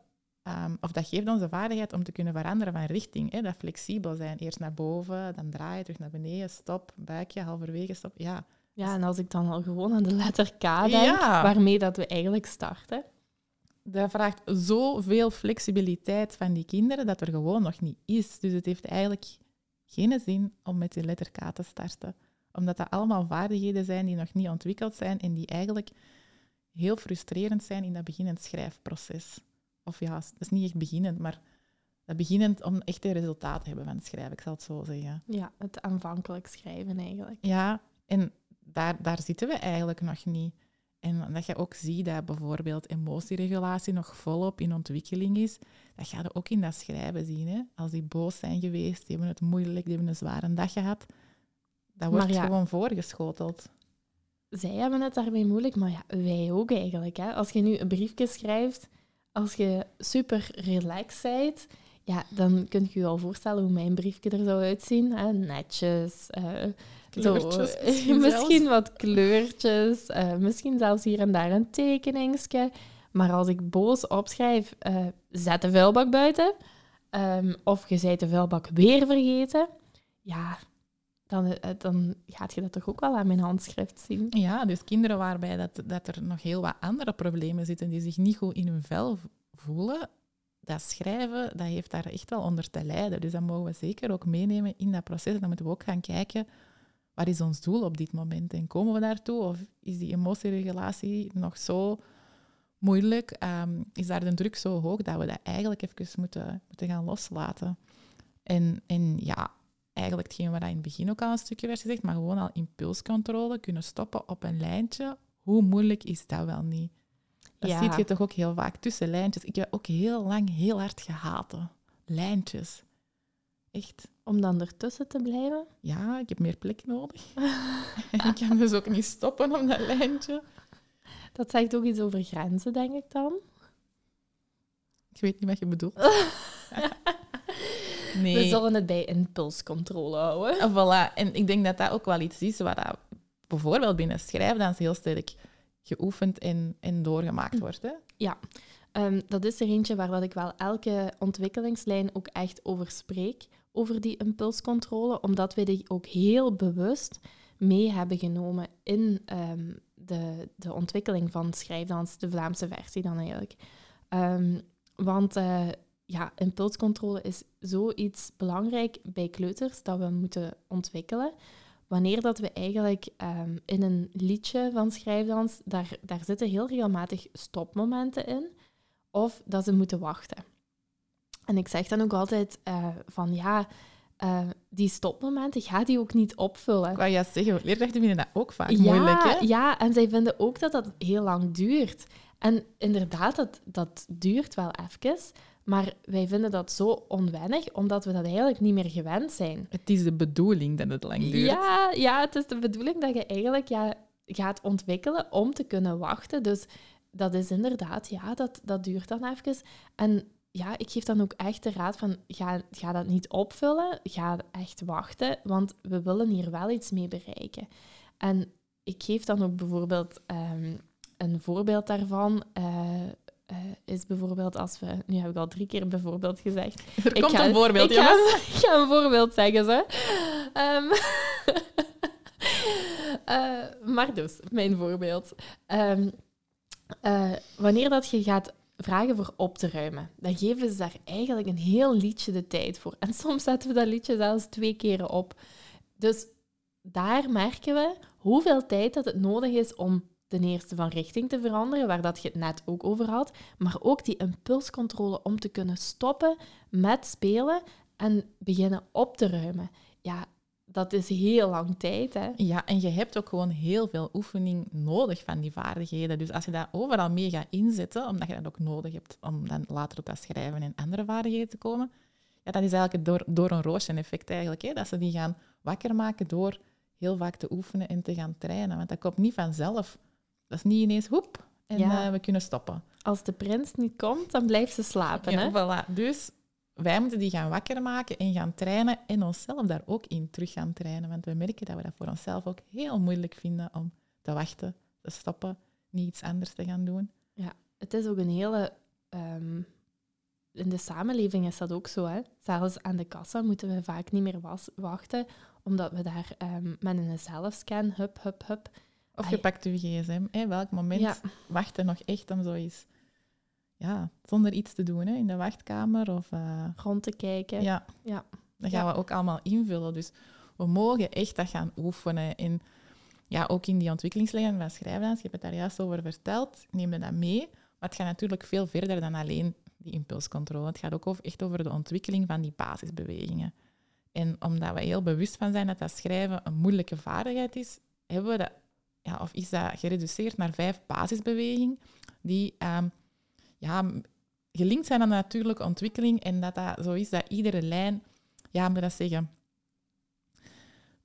um, of dat geeft ons de vaardigheid om te kunnen veranderen van richting. Hè? Dat flexibel zijn, eerst naar boven, dan draaien, terug naar beneden, stop, buikje, halverwege, stop. Ja. Ja, en als ik dan al gewoon aan de letter K denk, waarmee dat we eigenlijk starten. Dat vraagt zoveel flexibiliteit van die kinderen dat er gewoon nog niet is. Dus het heeft eigenlijk geen zin om met die letter K te starten omdat dat allemaal vaardigheden zijn die nog niet ontwikkeld zijn en die eigenlijk heel frustrerend zijn in dat beginnend schrijfproces. Of ja, dat is niet echt beginnend, maar dat beginnend om echt een resultaat te hebben van het schrijven, ik zal het zo zeggen. Ja, het aanvankelijk schrijven eigenlijk. Ja, en daar, daar zitten we eigenlijk nog niet. En dat je ook ziet dat bijvoorbeeld emotieregulatie nog volop in ontwikkeling is, dat ga je ook in dat schrijven zien. Hè? Als die boos zijn geweest, die hebben het moeilijk, die hebben een zware dag gehad, dat wordt gewoon voorgeschoteld. Zij hebben het daarmee moeilijk, maar ja, wij ook eigenlijk. Hè. Als je nu een briefje schrijft, als je super relaxed bent, ja, dan kun je je al voorstellen hoe mijn briefje er zou uitzien. Hè. Netjes, uh, kleurtjes, zo, misschien, misschien wat kleurtjes, uh, misschien zelfs hier en daar een tekeningsje. Maar als ik boos opschrijf, uh, zet de vuilbak buiten. Um, of je zei de vuilbak weer vergeten. Ja, dan, eh, dan gaat je dat toch ook wel aan mijn handschrift zien. Ja, dus kinderen waarbij dat, dat er nog heel wat andere problemen zitten, die zich niet goed in hun vel voelen, dat schrijven, dat heeft daar echt wel onder te lijden. Dus dat mogen we zeker ook meenemen in dat proces. Dan moeten we ook gaan kijken, wat is ons doel op dit moment? En komen we daartoe? Of is die emotieregulatie nog zo moeilijk? Um, is daar de druk zo hoog dat we dat eigenlijk even moeten, moeten gaan loslaten? En, en ja, eigenlijk hetgeen wat in het begin ook al een stukje werd gezegd, maar gewoon al impulscontrole kunnen stoppen op een lijntje. Hoe moeilijk is dat wel niet? Dat ja. zie je toch ook heel vaak tussen lijntjes. Ik heb ook heel lang heel hard gehaten. Lijntjes. Echt. Om dan ertussen te blijven? Ja, ik heb meer plek nodig. ik kan dus ook niet stoppen op dat lijntje. Dat zegt ook iets over grenzen, denk ik dan. Ik weet niet wat je bedoelt. nee. We zullen het bij impulscontrole houden. En voilà. En ik denk dat dat ook wel iets is wat dat bijvoorbeeld binnen schrijfdans heel sterk geoefend en, en doorgemaakt wordt. Hè? Ja, Ehm, dat is er eentje waar dat ik wel elke ontwikkelingslijn ook echt over spreek, over die impulscontrole, omdat we die ook heel bewust mee hebben genomen in ehm, de, de ontwikkeling van schrijfdans, de Vlaamse versie dan eigenlijk. Um, want uh, ja, impulscontrole is zoiets belangrijk bij kleuters dat we moeten ontwikkelen. Wanneer dat we eigenlijk in een liedje van schrijfdans, daar, daar zitten heel regelmatig stopmomenten in of dat ze moeten wachten. En ik zeg dan ook altijd uh, van ja, uh, die stopmomenten, ga die ook niet opvullen. Ik wou ja zeggen, leerkrachten vinden dat ook vaak moeilijk. Hè? Ja, en zij vinden ook dat dat heel lang duurt. En inderdaad, dat, dat duurt wel even. Maar wij vinden dat zo onwennig, omdat we dat eigenlijk niet meer gewend zijn. Het is de bedoeling dat het lang duurt. Ja, ja het is de bedoeling dat je eigenlijk ja, gaat ontwikkelen om te kunnen wachten. Dus dat is inderdaad, ja, dat, dat duurt dan even. En ja, ik geef dan ook echt de raad van, ga, ga dat niet opvullen, ga echt wachten, want we willen hier wel iets mee bereiken. En ik geef dan ook bijvoorbeeld um, een voorbeeld daarvan. Uh, uh, is bijvoorbeeld als we... Nu heb ik al drie keer bijvoorbeeld gezegd. Er ik komt ga, een voorbeeld, ik ga, ik ga, een voorbeeld zeggen, ze. Um, uh, maar dus, mijn voorbeeld. Um, uh, wanneer dat je gaat vragen voor op te ruimen, dan geven ze daar eigenlijk een heel liedje de tijd voor. En soms zetten we dat liedje zelfs twee keren op. Dus daar merken we hoeveel tijd dat het nodig is om ten eerste van richting te veranderen, waar dat je het net ook over had, maar ook die impulscontrole om te kunnen stoppen met spelen en beginnen op te ruimen. Ja, dat is heel lang tijd. Hè? Ja, en je hebt ook gewoon heel veel oefening nodig van die vaardigheden. Dus als je dat overal mee gaat inzetten, omdat je dat ook nodig hebt om dan later op dat schrijven en andere vaardigheden te komen, ja, dat is eigenlijk het door, door een roosje-effect eigenlijk. Hè? Dat ze die gaan wakker maken door heel vaak te oefenen en te gaan trainen. Want dat komt niet vanzelf. Dat is niet ineens hoep en uh, we kunnen stoppen. Als de prins niet komt, dan blijft ze slapen. Ja, hè? Voilà. Dus wij moeten die gaan wakker maken en gaan trainen en onszelf daar ook in terug gaan trainen. Want we merken dat we dat voor onszelf ook heel moeilijk vinden om te wachten, te stoppen, niet iets anders te gaan doen. Ja, het is ook een hele... Um, in de samenleving is dat ook zo. Hè? Zelfs aan de kassa moeten we vaak niet meer wachten, omdat we daar um, met een zelfscan, hup, hup, hup... Of je pakt je gsm. Hè? Welk moment ja. wachten nog echt om zoiets ja, zonder iets te doen hè, in de wachtkamer of uh, rond te kijken. Ja, ja. dat gaan we ook allemaal invullen. Dus we mogen echt dat gaan oefenen. En ja, ook in die ontwikkelingslijn van schrijfdans, je hebt het daar juist over verteld, neem je dat mee. Maar het gaat natuurlijk veel verder dan alleen die impulscontrole. Het gaat ook over, echt over de ontwikkeling van die basisbewegingen. En omdat we heel bewust van zijn dat dat schrijven een moeilijke vaardigheid is, hebben we dat, ja, of is dat gereduceerd naar vijf basisbewegingen die um, ja, gelinkt zijn aan de natuurlijke ontwikkeling en dat dat zo is dat iedere lijn, ja, moet dat zeggen,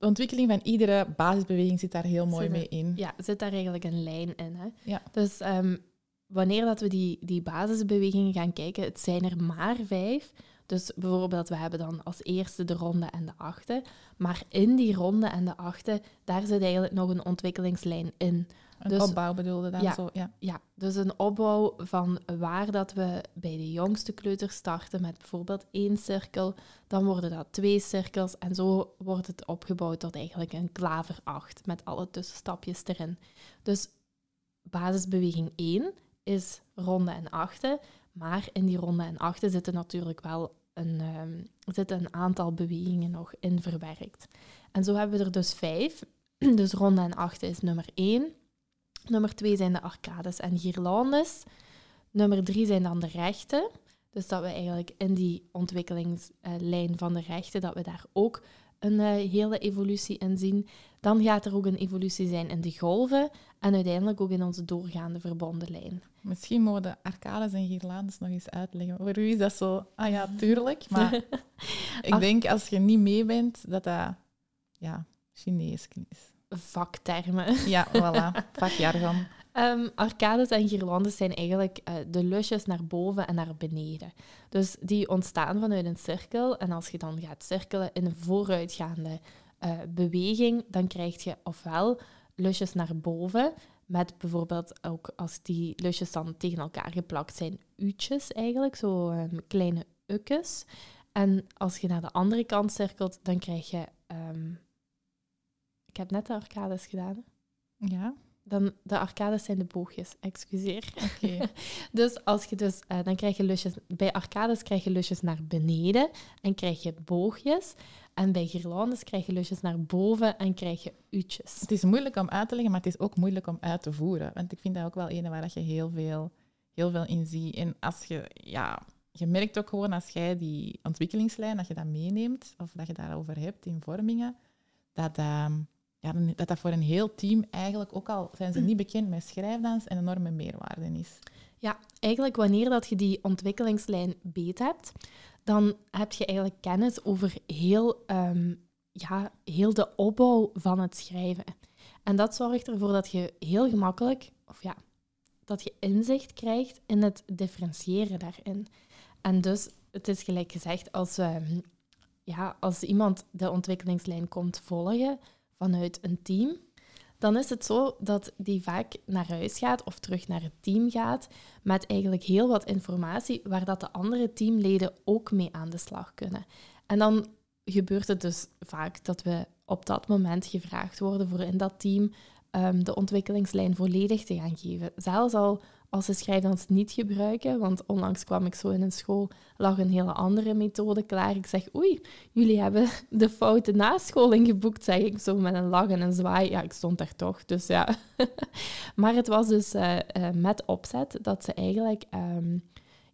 de ontwikkeling van iedere basisbeweging zit daar heel mooi mee in. Ja, zit daar eigenlijk een lijn in. Hè? Ja. Dus um, wanneer dat we die, die basisbewegingen gaan kijken, het zijn er maar vijf. Dus bijvoorbeeld, we hebben dan als eerste de ronde en de achte. Maar in die ronde en de achte, daar zit eigenlijk nog een ontwikkelingslijn in. Een dus, opbouw bedoelde dan ja, zo? Ja. ja, dus een opbouw van waar dat we bij de jongste kleuter starten met bijvoorbeeld één cirkel, dan worden dat twee cirkels en zo wordt het opgebouwd tot eigenlijk een klaver 8 met alle tussenstapjes erin. Dus basisbeweging 1 is ronde en achten, maar in die ronde en achten zitten natuurlijk wel een, um, zitten een aantal bewegingen nog in verwerkt. En zo hebben we er dus vijf. Dus ronde en achten is nummer 1. Nummer twee zijn de arcades en guirlandes. Nummer drie zijn dan de rechten. Dus dat we eigenlijk in die ontwikkelingslijn van de rechten, dat we daar ook een eh, hele evolutie in zien. Dan gaat er ook een evolutie zijn in de golven en uiteindelijk ook in onze doorgaande verbonden lijn. Misschien mogen de arcades en guirlandes nog eens uitleggen. Voor u is dat zo... Ah ja, tuurlijk. Maar ik denk als je niet mee bent, dat dat ja, Chinees is. Vaktermen. Ja, voilà. Vakjargon. Um, arcades en guirlandes zijn eigenlijk uh, de lusjes naar boven en naar beneden. Dus die ontstaan vanuit een cirkel. En als je dan gaat cirkelen in een vooruitgaande uh, beweging, dan krijg je ofwel lusjes naar boven, met bijvoorbeeld ook als die lusjes dan tegen elkaar geplakt zijn, u'tjes eigenlijk, zo um, kleine ukjes. En als je naar de andere kant cirkelt, dan krijg je... Um, ik heb net de arcades gedaan. Ja. Dan, de arcades zijn de boogjes, excuseer. Oké. dus als je dus, uh, dan krijg je lusjes, bij arcades krijg je lusjes naar beneden en krijg je boogjes. En bij guirlandes krijg je lusjes naar boven en krijg je u'tjes. Het is moeilijk om uit te leggen, maar het is ook moeilijk om uit te voeren. Want ik vind dat ook wel een waar je heel veel, heel veel in ziet. En als je, ja, je merkt ook gewoon als jij die ontwikkelingslijn, dat je dat meeneemt, of dat je daarover hebt in vormingen, dat... Uh, ja, dat dat voor een heel team eigenlijk, ook al zijn ze niet bekend met schrijfdans, een enorme meerwaarde is. Ja, eigenlijk wanneer dat je die ontwikkelingslijn beet hebt, dan heb je eigenlijk kennis over heel, um, ja, heel de opbouw van het schrijven. En dat zorgt ervoor dat je heel gemakkelijk, of ja, dat je inzicht krijgt in het differentiëren daarin. En dus, het is gelijk gezegd, als, um, ja, als iemand de ontwikkelingslijn komt volgen, vanuit een team, dan is het zo dat die vaak naar huis gaat of terug naar het team gaat met eigenlijk heel wat informatie waar dat de andere teamleden ook mee aan de slag kunnen. En dan gebeurt het dus vaak dat we op dat moment gevraagd worden voor in dat team um, de ontwikkelingslijn volledig te gaan geven. Zelfs al als ze schrijfdans niet gebruiken. Want onlangs kwam ik zo in een school, lag een hele andere methode klaar. Ik zeg, oei, jullie hebben de foute nascholing geboekt, zeg ik zo met een lach en een zwaai. Ja, ik stond daar toch, dus ja. maar het was dus uh, uh, met opzet dat ze eigenlijk, um,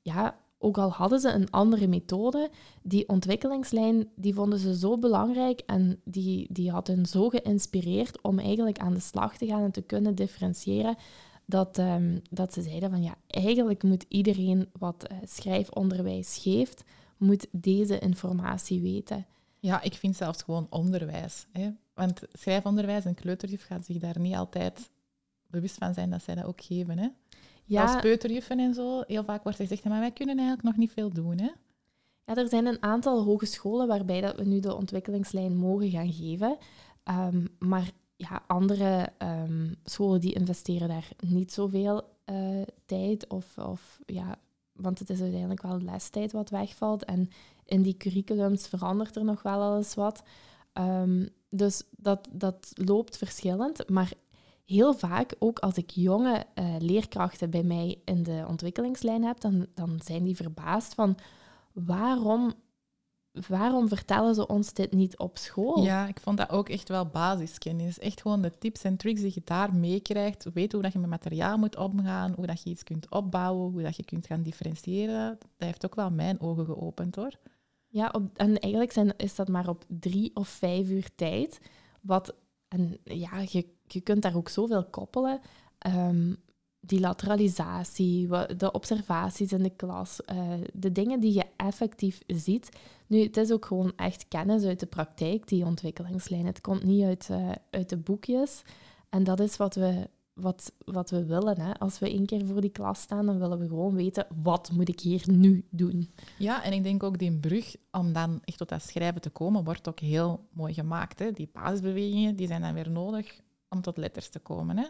ja, ook al hadden ze een andere methode, die ontwikkelingslijn, die vonden ze zo belangrijk en die, die had hen zo geïnspireerd om eigenlijk aan de slag te gaan en te kunnen differentiëren dat, um, dat ze zeiden van ja, eigenlijk moet iedereen wat uh, schrijfonderwijs geeft, moet deze informatie weten. Ja, ik vind zelfs gewoon onderwijs. Hè? Want schrijfonderwijs en kleuterjuf gaat zich daar niet altijd bewust van zijn dat zij dat ook geven. Hè? Ja. Als peuterjuffen en zo, heel vaak wordt er gezegd, maar wij kunnen eigenlijk nog niet veel doen. Hè? Ja, er zijn een aantal hogescholen waarbij dat we nu de ontwikkelingslijn mogen gaan geven. Um, maar ja, andere um, scholen die investeren daar niet zoveel uh, tijd of, of ja, want het is uiteindelijk wel lestijd wat wegvalt en in die curriculums verandert er nog wel alles wat. Um, dus dat, dat loopt verschillend, maar heel vaak, ook als ik jonge uh, leerkrachten bij mij in de ontwikkelingslijn heb, dan, dan zijn die verbaasd van waarom waarom vertellen ze ons dit niet op school? Ja, ik vond dat ook echt wel basiskennis. Echt gewoon de tips en tricks die je daar meekrijgt. Weet hoe dat je met materiaal moet omgaan, hoe dat je iets kunt opbouwen, hoe dat je kunt gaan differentiëren. Dat heeft ook wel mijn ogen geopend hoor. Ja, op, en eigenlijk zijn, is dat maar op drie of vijf uur tijd. Wat, en ja, je, je kunt daar ook zoveel koppelen. Um, die lateralisatie, de observaties in de klas, uh, de dingen die je effectief ziet. Nu, het is ook gewoon echt kennis uit de praktijk, die ontwikkelingslijn. Het komt niet uit, uh, uit de boekjes. En dat is wat we, wat, wat we willen. Hè. Als we één keer voor die klas staan, dan willen we gewoon weten, wat moet ik hier nu doen? Ja, en ik denk ook die brug om dan echt tot dat schrijven te komen, wordt ook heel mooi gemaakt. Hè. Die basisbewegingen die zijn dan weer nodig om tot letters te komen. Hè.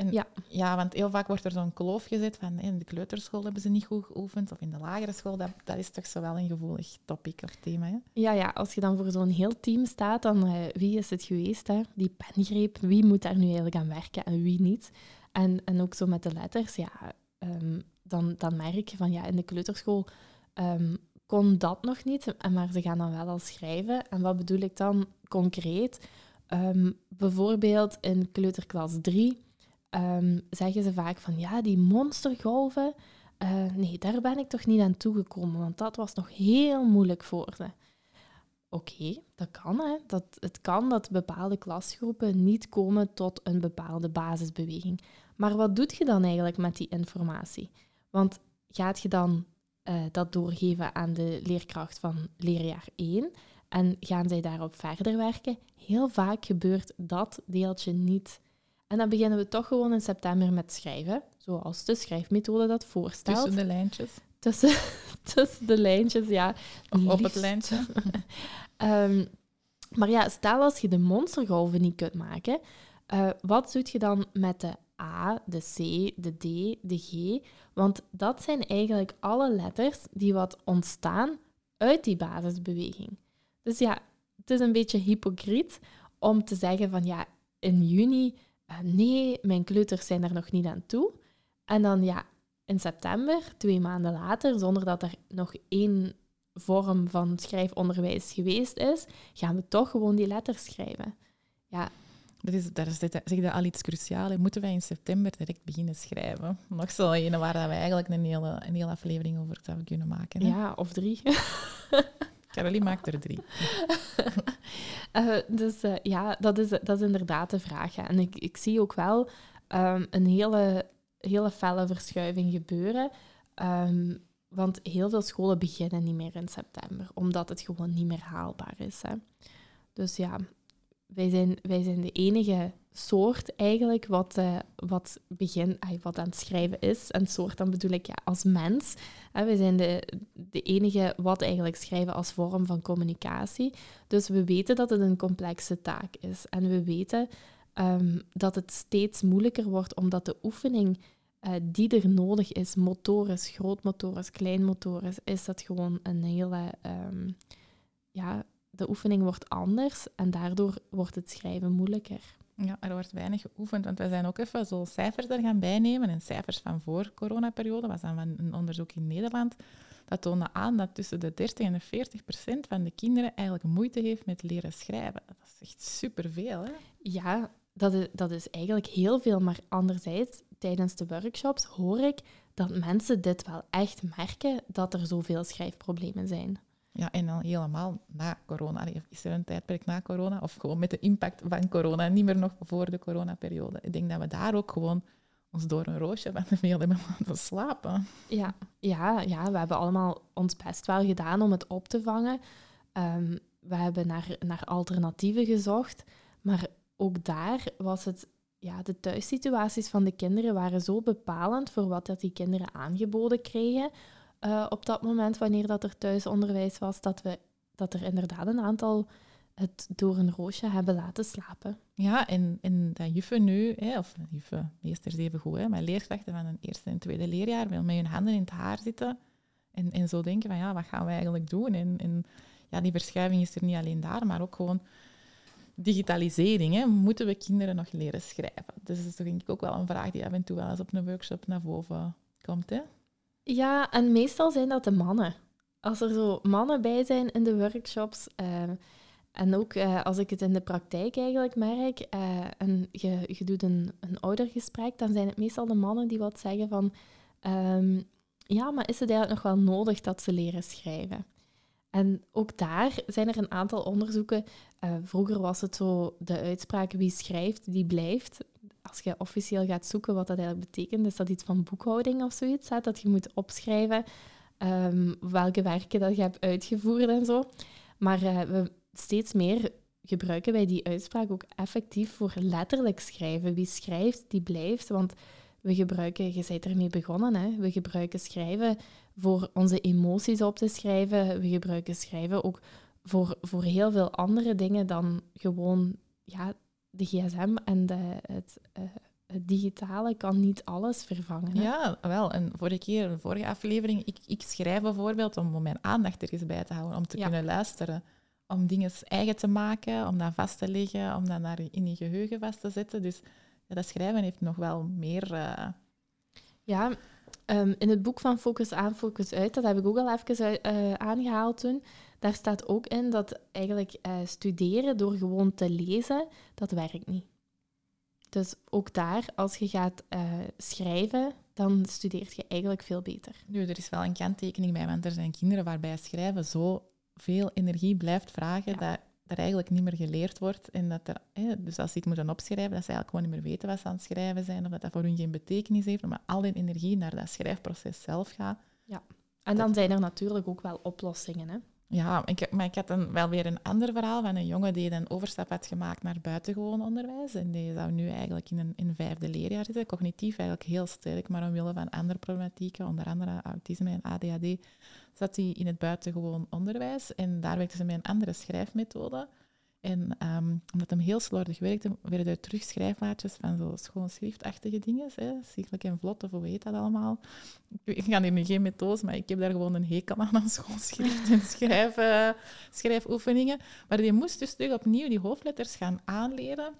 En, ja. ja, want heel vaak wordt er zo'n kloof gezet van in de kleuterschool hebben ze niet goed geoefend, of in de lagere school, dat, dat is toch zo wel een gevoelig topic of thema. Hè? Ja, ja, als je dan voor zo'n heel team staat, dan uh, wie is het geweest, hè? die pengreep, wie moet daar nu eigenlijk aan werken en wie niet? En, en ook zo met de letters, ja, um, dan, dan merk je van ja, in de kleuterschool um, kon dat nog niet, maar ze gaan dan wel al schrijven. En wat bedoel ik dan concreet? Um, bijvoorbeeld in kleuterklas 3 um, zeggen ze vaak van ja, die monstergolven, eh, nee, daar ben ik toch niet aan toegekomen, want dat was nog heel moeilijk voor ze. Oké, dat kan. Hè. Dat, het kan dat bepaalde klasgroepen niet komen tot een bepaalde basisbeweging. Maar wat doet je dan eigenlijk met die informatie? Want gaat je dan uh, dat doorgeven aan de leerkracht van leerjaar 1 en gaan zij daarop verder werken? Heel vaak gebeurt dat deeltje niet. En dan beginnen we toch gewoon in september met schrijven, zoals de schrijfmethode dat voorstelt. Tussen de lijntjes. Tussen, tussen de lijntjes, ja. Of op het lijntje. um, maar ja, stel als je de monstergolven niet kunt maken, uh, wat doe je dan met de A, de C, de D, de G? Want dat zijn eigenlijk alle letters die wat ontstaan uit die basisbeweging. Dus ja, het is een beetje hypocriet om te zeggen van ja, in juni, nee, mijn kleuters zijn er nog niet aan toe. En dan ja, in september, twee maanden later, zonder dat er nog één vorm van schrijfonderwijs geweest is, gaan we toch gewoon die letters schrijven. Ja. Dat is, daar zeg je al iets cruciaals. Moeten wij in september direct beginnen schrijven? Nog zo een waar we eigenlijk een hele, een hele aflevering over zouden kunnen maken. Hè? Ja, of drie. Caroline maakt er drie. uh, dus uh, ja, dat is, dat is inderdaad de vraag. En ik, ik zie ook wel um, een hele hele felle verschuiving gebeuren. Um, want heel veel scholen beginnen niet meer in september, omdat het gewoon niet meer haalbaar is. Hè. Dus ja, wij zijn, wij zijn de enige soort eigenlijk wat, uh, wat, begin, wat aan het schrijven is. En soort dan bedoel ik ja, als mens. Wij zijn de, de enige wat eigenlijk schrijven als vorm van communicatie. Dus we weten dat het een complexe taak is. En we weten um, dat het steeds moeilijker wordt omdat de oefening uh, die er nodig is, motorisch, grootmotorisch, kleinmotorisch, is dat gewoon een hele... Um, ja, de oefening wordt anders en daardoor wordt het schrijven moeilijker. Ja, er wordt weinig geoefend, want wij zijn ook even zo cijfers er gaan bijnemen. En cijfers van voor coronaperiode, was dan van een onderzoek in Nederland. Dat toonde aan dat tussen de 30 en de 40 procent van de kinderen eigenlijk moeite heeft met leren schrijven. Dat is echt superveel, hè? Ja, dat is, dat is eigenlijk heel veel. Maar anderzijds, tijdens de workshops hoor ik dat mensen dit wel echt merken, dat er zoveel schrijfproblemen zijn. Ja, en dan helemaal na corona. Is er een tijdperk na corona? Of gewoon met de impact van corona, niet meer nog voor de coronaperiode. Ik denk dat we daar ook gewoon ons door een roosje van de veel hebben laten slapen. Ja, ja, ja, we hebben allemaal ons best wel gedaan om het op te vangen. Um, we hebben naar, naar alternatieven gezocht, maar ook daar was het, ja, de thuissituaties van de kinderen waren zo bepalend voor wat dat die kinderen aangeboden kregen uh, op dat moment, wanneer dat er thuisonderwijs was, dat, we, dat er inderdaad een aantal het door een roosje hebben laten slapen. Ja, en, en dat juffen nu, hè, of juffen, meesters even goed, hè, maar leerkrachten van een eerste en tweede leerjaar met hun handen in het haar zitten en, en zo denken van ja, wat gaan we eigenlijk doen? En, ja, die verschuiving is er niet alleen daar, maar ook gewoon digitalisering. Hè? Moeten we kinderen nog leren schrijven? Dus dat is toch denk ik ook wel een vraag die af en toe wel eens op een workshop naar boven komt. Hè? Ja, en meestal zijn dat de mannen. Als er zo mannen bij zijn in de workshops, uh, en ook uh, als ik het in de praktijk eigenlijk merk, uh, en je, je doet een, een oudergesprek, dan zijn het meestal de mannen die wat zeggen van, um, ja, maar is het eigenlijk nog wel nodig dat ze leren schrijven? En ook daar zijn er een aantal onderzoeken. Uh, vroeger was het zo de uitspraak wie schrijft, die blijft. Als je officieel gaat zoeken wat dat eigenlijk betekent, is dat iets van boekhouding of zoiets. Hè? Dat je moet opschrijven um, welke werken dat je hebt uitgevoerd en zo. Maar uh, we, steeds meer gebruiken wij die uitspraak ook effectief voor letterlijk schrijven. Wie schrijft, die blijft. Want we gebruiken, je bent ermee begonnen, hè? we gebruiken schrijven voor onze emoties op te schrijven. We gebruiken schrijven ook voor, voor heel veel andere dingen dan gewoon ja, de gsm en de, het, uh, het digitale kan niet alles vervangen. Hè? Ja, wel. En vorige keer, een vorige aflevering, ik, ik schrijf bijvoorbeeld om mijn aandacht er eens bij te houden, om te kunnen luisteren. Om dingen eigen te maken, om dat vast te leggen, om dat naar, in je geheugen vast te zetten. Dus ja, dat schrijven heeft nog wel meer... Uh... Ja, um, in het boek van Focus aan, Focus uit, dat heb ik ook al even uh, aangehaald toen, daar staat ook in dat eigenlijk uh, studeren door gewoon te lezen, dat werkt niet. Dus ook daar, als je gaat schrijven, dan studeert je eigenlijk veel beter. Nu, er is wel een kanttekening bij, want er zijn kinderen waarbij schrijven zo veel energie blijft vragen dat er eigenlijk niet meer geleerd wordt. En dat er, hè, dus als ze iets moeten opschrijven, dat ze eigenlijk gewoon niet meer weten wat ze aan het schrijven zijn, of dat dat voor hun geen betekenis heeft, maar al die energie naar dat schrijfproces zelf gaat. Ja, en dan zijn er natuurlijk ook wel oplossingen. Hè? Ja, ik, maar ik had dan wel weer een ander verhaal van een jongen die een overstap had gemaakt naar buitengewoon onderwijs. En die zou nu eigenlijk in een in vijfde leerjaar zitten. Cognitief eigenlijk heel sterk, maar omwille van andere problematieken, onder andere autisme en ADHD, zat hij in het buitengewoon onderwijs. En daar werkte ze met een andere schrijfmethode. En um, omdat hem heel slordig werkte, werden er terug schrijfmaatjes van zo schoonschriftachtige dingen. Zichtelijk en vlot, of hoe heet dat allemaal? Ik ga hier nu geen methodes, maar ik heb daar gewoon een hekel aan, aan schoonschrift en schrijf, uh, schrijfoefeningen. Maar die moest dus terug opnieuw die hoofdletters gaan aanleren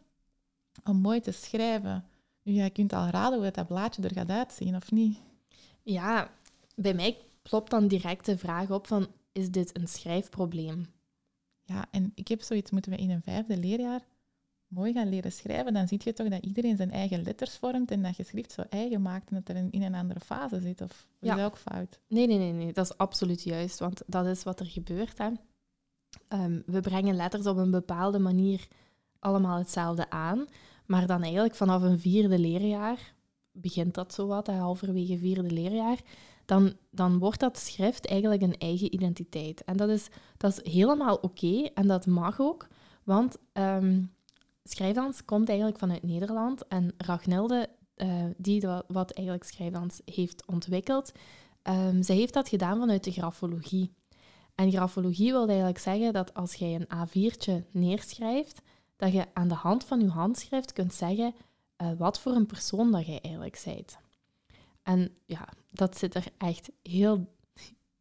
om mooi te schrijven. Nu, je kunt al raden hoe dat blaadje er gaat uitzien, of niet? Ja, bij mij klopt dan direct de vraag op van, is dit een schrijfprobleem? Ja, en ik heb zoiets, moeten we in een vijfde leerjaar mooi gaan leren schrijven, dan zie je toch dat iedereen zijn eigen letters vormt en dat je schrift zo eigen maakt en dat er in een andere fase zit. Of is dat ook fout? Nee, nee, nee, nee, dat is absoluut juist, want dat is wat er gebeurt. Hè. Ehm, we brengen letters op een bepaalde manier allemaal hetzelfde aan, maar dan eigenlijk vanaf een vierde leerjaar begint dat zo wat, halverwege vierde leerjaar, dan, dan wordt dat schrift eigenlijk een eigen identiteit. En dat is, dat is helemaal oké en dat mag ook, want um, schrijfdans komt eigenlijk vanuit Nederland en Ragnilde, uh, die wat eigenlijk schrijfdans heeft ontwikkeld, um, zij heeft dat gedaan vanuit de grafologie. En grafologie wil eigenlijk zeggen dat als jij een A4'tje neerschrijft, dat je aan de hand van je handschrift kunt zeggen uh, wat voor een persoon dat jij eigenlijk bent. En ja, dat zit er echt heel,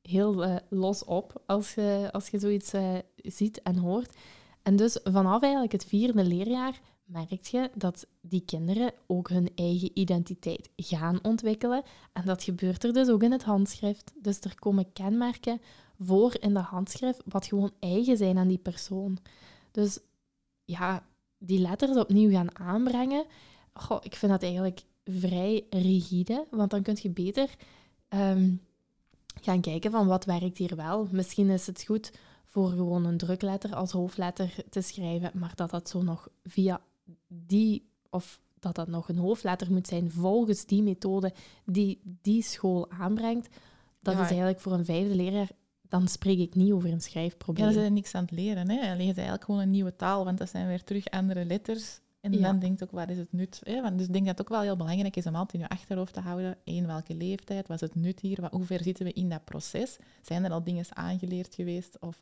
heel uh, los op als je, als je zoiets uh, ziet en hoort. En dus vanaf eigenlijk het vierde leerjaar merk je dat die kinderen ook hun eigen identiteit gaan ontwikkelen. En dat gebeurt er dus ook in het handschrift. Dus er komen kenmerken voor in de handschrift wat gewoon eigen zijn aan die persoon. Dus ja, die letters opnieuw gaan aanbrengen, goh, ik vind dat eigenlijk vrij rigide, want dan kun je beter ehm, gaan kijken van wat werkt hier wel. Misschien is het goed voor gewoon een drukletter als hoofdletter te schrijven, maar dat dat zo nog via die, of dat dat nog een hoofdletter moet zijn volgens die methode die die school aanbrengt, dat is eigenlijk voor een vijfde leraar dan spreek ik niet over een schrijfprobleem. Ja, ze zijn niks aan het leren. Hè? Alleen is eigenlijk gewoon een nieuwe taal, want dat zijn weer terug andere letters en ja. dan denkt ook, wat is het nut? Hè? Want dus ik denk dat het ook wel heel belangrijk is om altijd in je achterhoofd te houden. Eén, welke leeftijd? Wat is het nut hier? Wat, hoe ver zitten we in dat proces? Zijn er al dingen aangeleerd geweest? Of,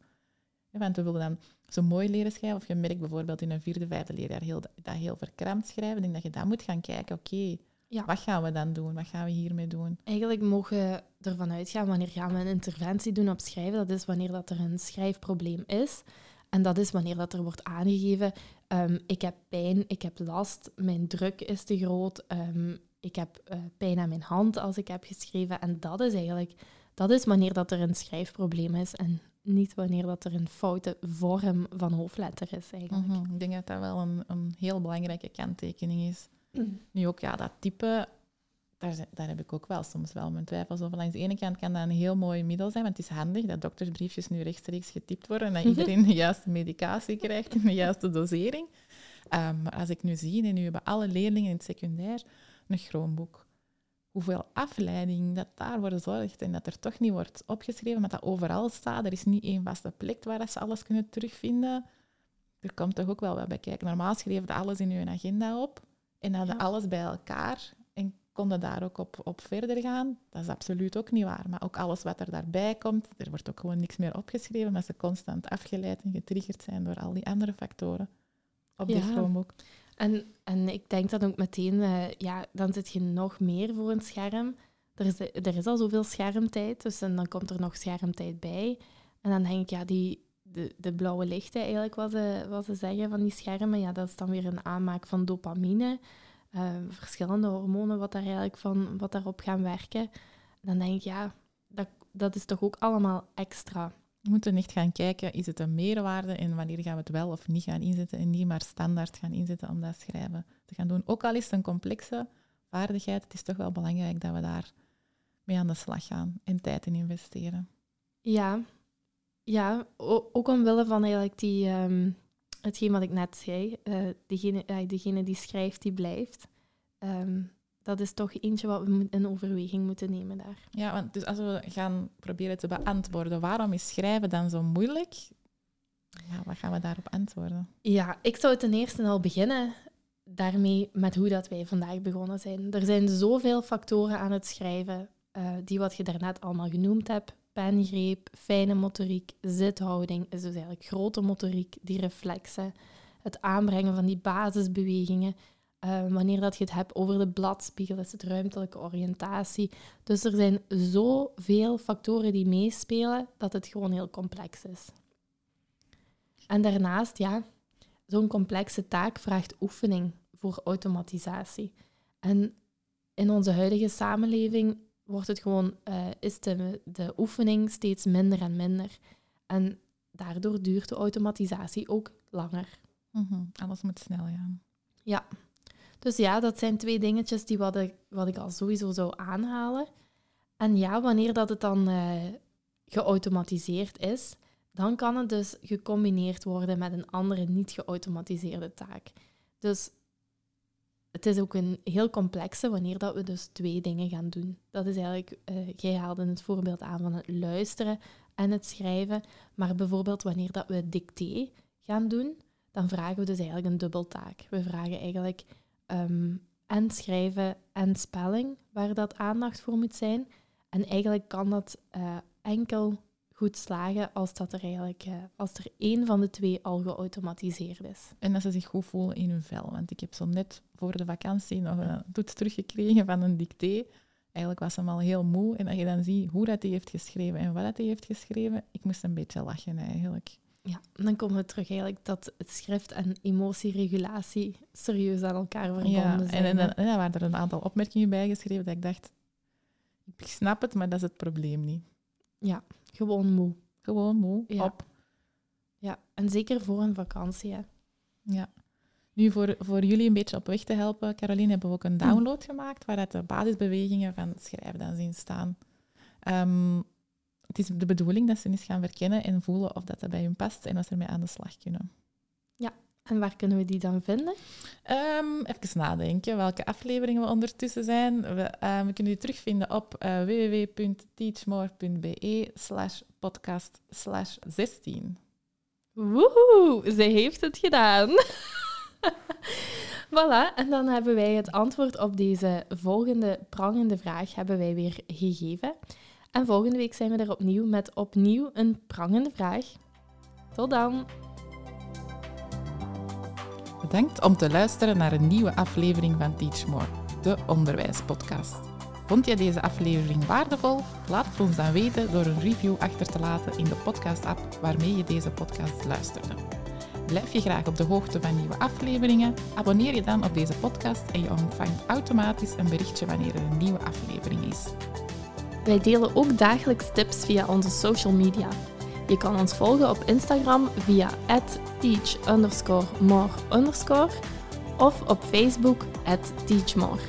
hè, want we willen dan zo mooi leren schrijven. Of je merkt bijvoorbeeld in een vierde, vijfde leerjaar heel, dat heel verkrampt schrijven. Ik denk dat je dan moet gaan kijken, oké, ja. wat gaan we dan doen? Wat gaan we hiermee doen? Eigenlijk mogen we ervan uitgaan, wanneer gaan we een interventie doen op schrijven? Dat is wanneer dat er een schrijfprobleem is. En dat is wanneer dat er wordt aangegeven, um, ik heb pijn, ik heb last, mijn druk is te groot, um, ik heb uh, pijn aan mijn hand als ik heb geschreven. En dat is eigenlijk, dat is wanneer dat er een schrijfprobleem is en niet wanneer dat er een foute vorm van hoofdletter is eigenlijk. Mm -hmm. Ik denk dat dat wel een, een heel belangrijke kanttekening is. Mm. Nu ook, ja, dat type daar, daar, heb ik ook wel soms wel mijn twijfels over. Langs de ene kant kan dat een heel mooi middel zijn, want het is handig dat doktersbriefjes nu rechtstreeks getypt worden en dat iedereen de juiste medicatie krijgt in de juiste dosering. Um, maar als ik nu zie, en nu hebben alle leerlingen in het secundair een Chromebook, hoeveel afleiding dat daarvoor zorgt en dat er toch niet wordt opgeschreven, maar dat overal staat. Er is niet één vaste plek waar ze alles kunnen terugvinden. Er komt toch ook wel wat bij kijken. Normaal schreef je alles in je agenda op en hadden ja. alles bij elkaar en konden daar ook op, op verder gaan. Dat is absoluut ook niet waar. Maar ook alles wat er daarbij komt, er wordt ook gewoon niks meer opgeschreven, maar ze constant afgeleid en getriggerd zijn door al die andere factoren op die Chromebook. En, en ik denk dat ook meteen, uh, ja, dan zit je nog meer voor een scherm. Er is, er is al zoveel schermtijd, dus en dan komt er nog schermtijd bij. En dan denk ik, ja, die, de, de blauwe lichten, eigenlijk, wat ze, wat ze zeggen van die schermen, ja, dat is dan weer een aanmaak van dopamine. Uh, verschillende hormonen wat, daar eigenlijk van, wat daarop gaan werken. Dan denk ik, ja, dat, dat is toch ook allemaal extra. We moeten echt gaan kijken, is het een meerwaarde en wanneer gaan we het wel of niet gaan inzetten en niet maar standaard gaan inzetten om dat schrijven te gaan doen. Ook al is het een complexe vaardigheid. Het is toch wel belangrijk dat we daar mee aan de slag gaan en tijd in investeren. Ja, ja ook omwille van eigenlijk die, um, hetgeen wat ik net zei. Uh, degene, uh, degene die schrijft, die blijft. Ehm, dat is toch eentje wat we in overweging moeten nemen daar. Ja, want dus als we gaan proberen te beantwoorden, waarom is schrijven dan zo moeilijk? Ja, wat gaan we daarop antwoorden? Ja, ik zou ten eerste al beginnen daarmee met hoe dat wij vandaag begonnen zijn. Er zijn zoveel factoren aan het schrijven, uh, die wat je daarnet allemaal genoemd hebt. Pengreep, fijne motoriek, zithouding is dus eigenlijk grote motoriek, die reflexen, het aanbrengen van die basisbewegingen. Uh, wanneer dat je het hebt over de bladspiegel, is het ruimtelijke oriëntatie. Dus er zijn zoveel factoren die meespelen dat het gewoon heel complex is. En daarnaast, ja, zo'n complexe taak vraagt oefening voor automatisatie. En in onze huidige samenleving wordt het gewoon, uh, is de, de oefening steeds minder en minder. En daardoor duurt de automatisatie ook langer. Mm Alles moet snel gaan. Ja. Dus ja, dat zijn twee dingetjes die wat ik, wat ik al sowieso zou aanhalen. En ja, wanneer dat het dan uh, geautomatiseerd is, dan kan het dus gecombineerd worden met een andere niet geautomatiseerde taak. Dus het is ook een heel complexe wanneer dat we dus twee dingen gaan doen. Dat is eigenlijk, uh, jij haalde het voorbeeld aan van het luisteren en het schrijven. Maar bijvoorbeeld wanneer dat we dicté gaan doen, dan vragen we dus eigenlijk een dubbeltaak. We vragen eigenlijk um, en schrijven en spelling, waar dat aandacht voor moet zijn. En eigenlijk kan dat uh, enkel goed slagen als, dat er, eigenlijk, uh, als er één van de twee al geautomatiseerd is. En dat ze zich goed voelen in hun vel. Want ik heb zo net voor de vakantie nog een toets teruggekregen van een dicté. Eigenlijk was hem al heel moe. En als je dan ziet hoe dat hij heeft geschreven en wat dat hij heeft geschreven, ik moest een beetje lachen eigenlijk. Ja, dan komen we terug eigenlijk dat het schrift en emotieregulatie serieus aan elkaar verbonden ja, zijn. En, en, en, dan waren er een aantal opmerkingen bij geschreven dat ik dacht, ik snap het, maar dat is het probleem niet. Ja, gewoon moe. Gewoon moe, ja. op. Ja, en zeker voor een vakantie. Hè. Ja. Nu, voor, voor jullie een beetje op weg te helpen, Caroline, hebben we ook een download gemaakt waar de basisbewegingen van het schrijven dan zien staan. Um, het is de bedoeling dat ze eens gaan verkennen en voelen of dat, dat bij hun past en of ze ermee aan de slag kunnen. En waar kunnen we die dan vinden? Um, even nadenken welke afleveringen we ondertussen zijn. We, uh, we kunnen die terugvinden op uh, www.teachmore.be slash podcast slash 16. Woehoe, ze heeft het gedaan. voilà, en dan hebben wij het antwoord op deze volgende prangende vraag hebben wij weer gegeven. En volgende week zijn we er opnieuw met opnieuw een prangende vraag. Tot dan! Bedankt om te luisteren naar een nieuwe aflevering van Teach More, de onderwijspodcast. Vond je deze aflevering waardevol? Laat het ons dan weten door een review achter te laten in de podcast-app waarmee je deze podcast luisterde. Blijf je graag op de hoogte van nieuwe afleveringen? Abonneer je dan op deze podcast en je ontvangt automatisch een berichtje wanneer er een nieuwe aflevering is. Wij delen ook dagelijks tips via onze social media. Je kan ons volgen op Instagram via teach_more of op Facebook teachmore.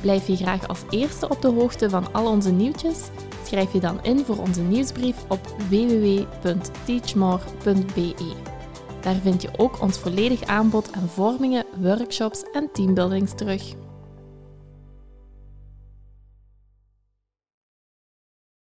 Blijf je graag als eerste op de hoogte van al onze nieuwtjes? Schrijf je dan in voor onze nieuwsbrief op www.teachmore.be. Daar vind je ook ons volledig aanbod aan vormingen, workshops en teambuildings terug.